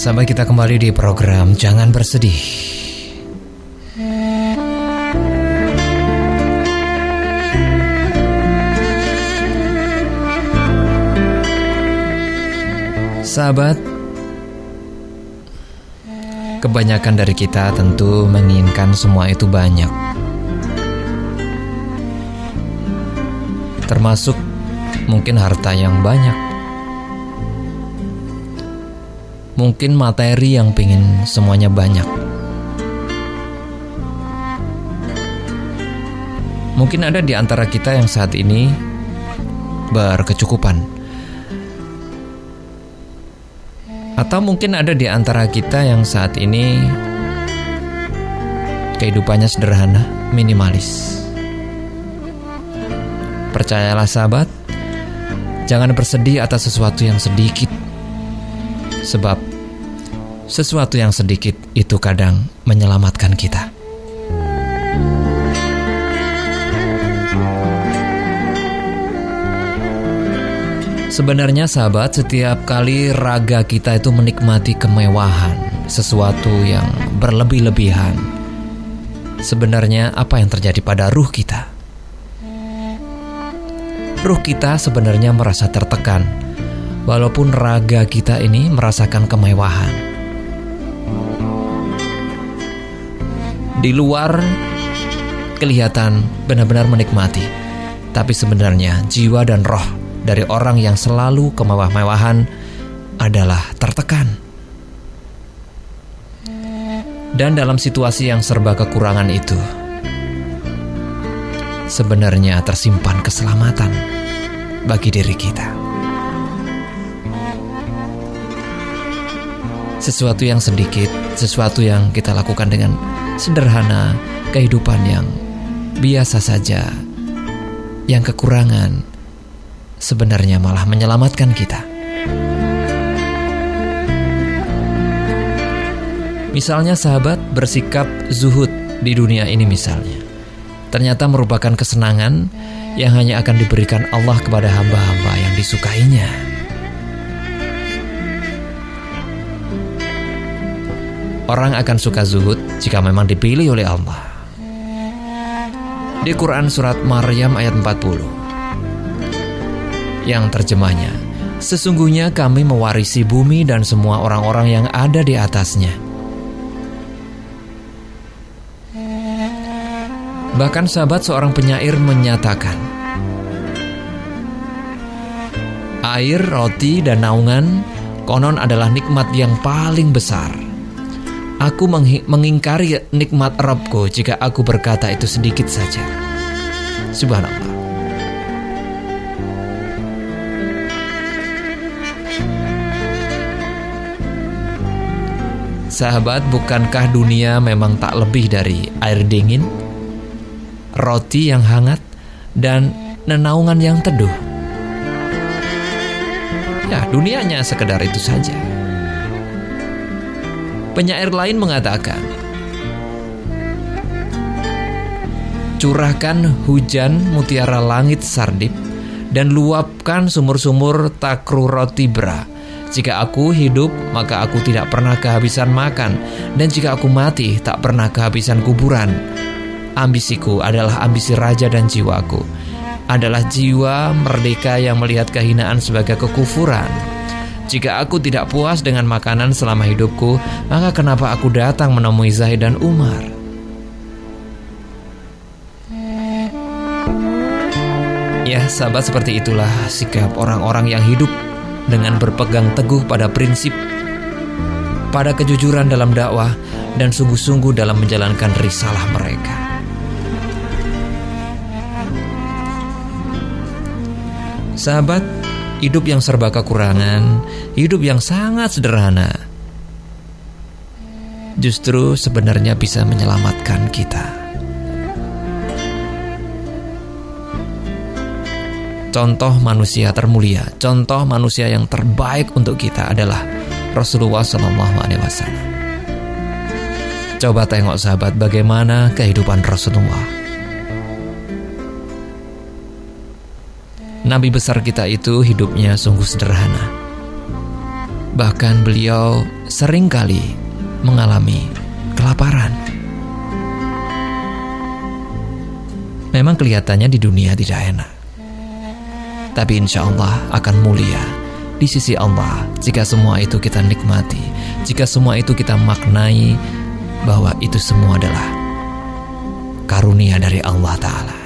Sampai kita kembali di program Jangan Bersedih. Sahabat, kebanyakan dari kita tentu menginginkan semua itu banyak. Termasuk mungkin harta yang banyak. Mungkin materi yang pingin semuanya banyak. Mungkin ada di antara kita yang saat ini berkecukupan Atau mungkin ada di antara kita yang saat ini kehidupannya sederhana, minimalis. Percayalah sahabat, jangan bersedih atas sesuatu yang sedikit. Sebab sesuatu yang sedikit itu kadang menyelamatkan kita. Sebenarnya sahabat, setiap kali raga kita itu menikmati kemewahan, sesuatu yang berlebih-lebihan. Sebenarnya apa yang terjadi pada ruh kita? Ruh kita sebenarnya merasa tertekan, walaupun raga kita ini merasakan kemewahan. Di luar kelihatan benar-benar menikmati, tapi sebenarnya jiwa dan roh dari orang yang selalu kemewah-mewahan adalah tertekan. Dan dalam situasi yang serba kekurangan itu, sebenarnya tersimpan keselamatan bagi diri kita. Sesuatu yang sedikit, sesuatu yang kita lakukan dengan sederhana, kehidupan yang biasa saja, yang kekurangan, sebenarnya malah menyelamatkan kita. Misalnya sahabat bersikap zuhud di dunia ini misalnya. Ternyata merupakan kesenangan yang hanya akan diberikan Allah kepada hamba-hamba yang disukainya. Orang akan suka zuhud jika memang dipilih oleh Allah. Di Quran Surat Maryam ayat 40 yang terjemahnya, Sesungguhnya kami mewarisi bumi dan semua orang-orang yang ada di atasnya. Bahkan sahabat seorang penyair menyatakan, Air, roti, dan naungan konon adalah nikmat yang paling besar. Aku mengingkari nikmat Rabbku jika aku berkata itu sedikit saja. Subhanallah. Sahabat, bukankah dunia memang tak lebih dari air dingin, roti yang hangat, dan nenaungan yang teduh? Ya, dunianya sekedar itu saja. Penyair lain mengatakan, Curahkan hujan mutiara langit sardip dan luapkan sumur-sumur takru roti bra jika aku hidup, maka aku tidak pernah kehabisan makan, dan jika aku mati, tak pernah kehabisan kuburan. Ambisiku adalah ambisi raja dan jiwaku, adalah jiwa merdeka yang melihat kehinaan sebagai kekufuran. Jika aku tidak puas dengan makanan selama hidupku, maka kenapa aku datang menemui Zahid dan Umar? Ya, sahabat seperti itulah sikap orang-orang yang hidup dengan berpegang teguh pada prinsip, pada kejujuran dalam dakwah, dan sungguh-sungguh dalam menjalankan risalah mereka. Sahabat, hidup yang serba kekurangan, hidup yang sangat sederhana, justru sebenarnya bisa menyelamatkan kita. contoh manusia termulia, contoh manusia yang terbaik untuk kita adalah Rasulullah Alaihi Wasallam. Coba tengok sahabat bagaimana kehidupan Rasulullah. Nabi besar kita itu hidupnya sungguh sederhana. bahkan beliau sering kali mengalami kelaparan. Memang kelihatannya di dunia tidak enak. Tapi insya Allah akan mulia di sisi Allah jika semua itu kita nikmati, jika semua itu kita maknai bahwa itu semua adalah karunia dari Allah Ta'ala.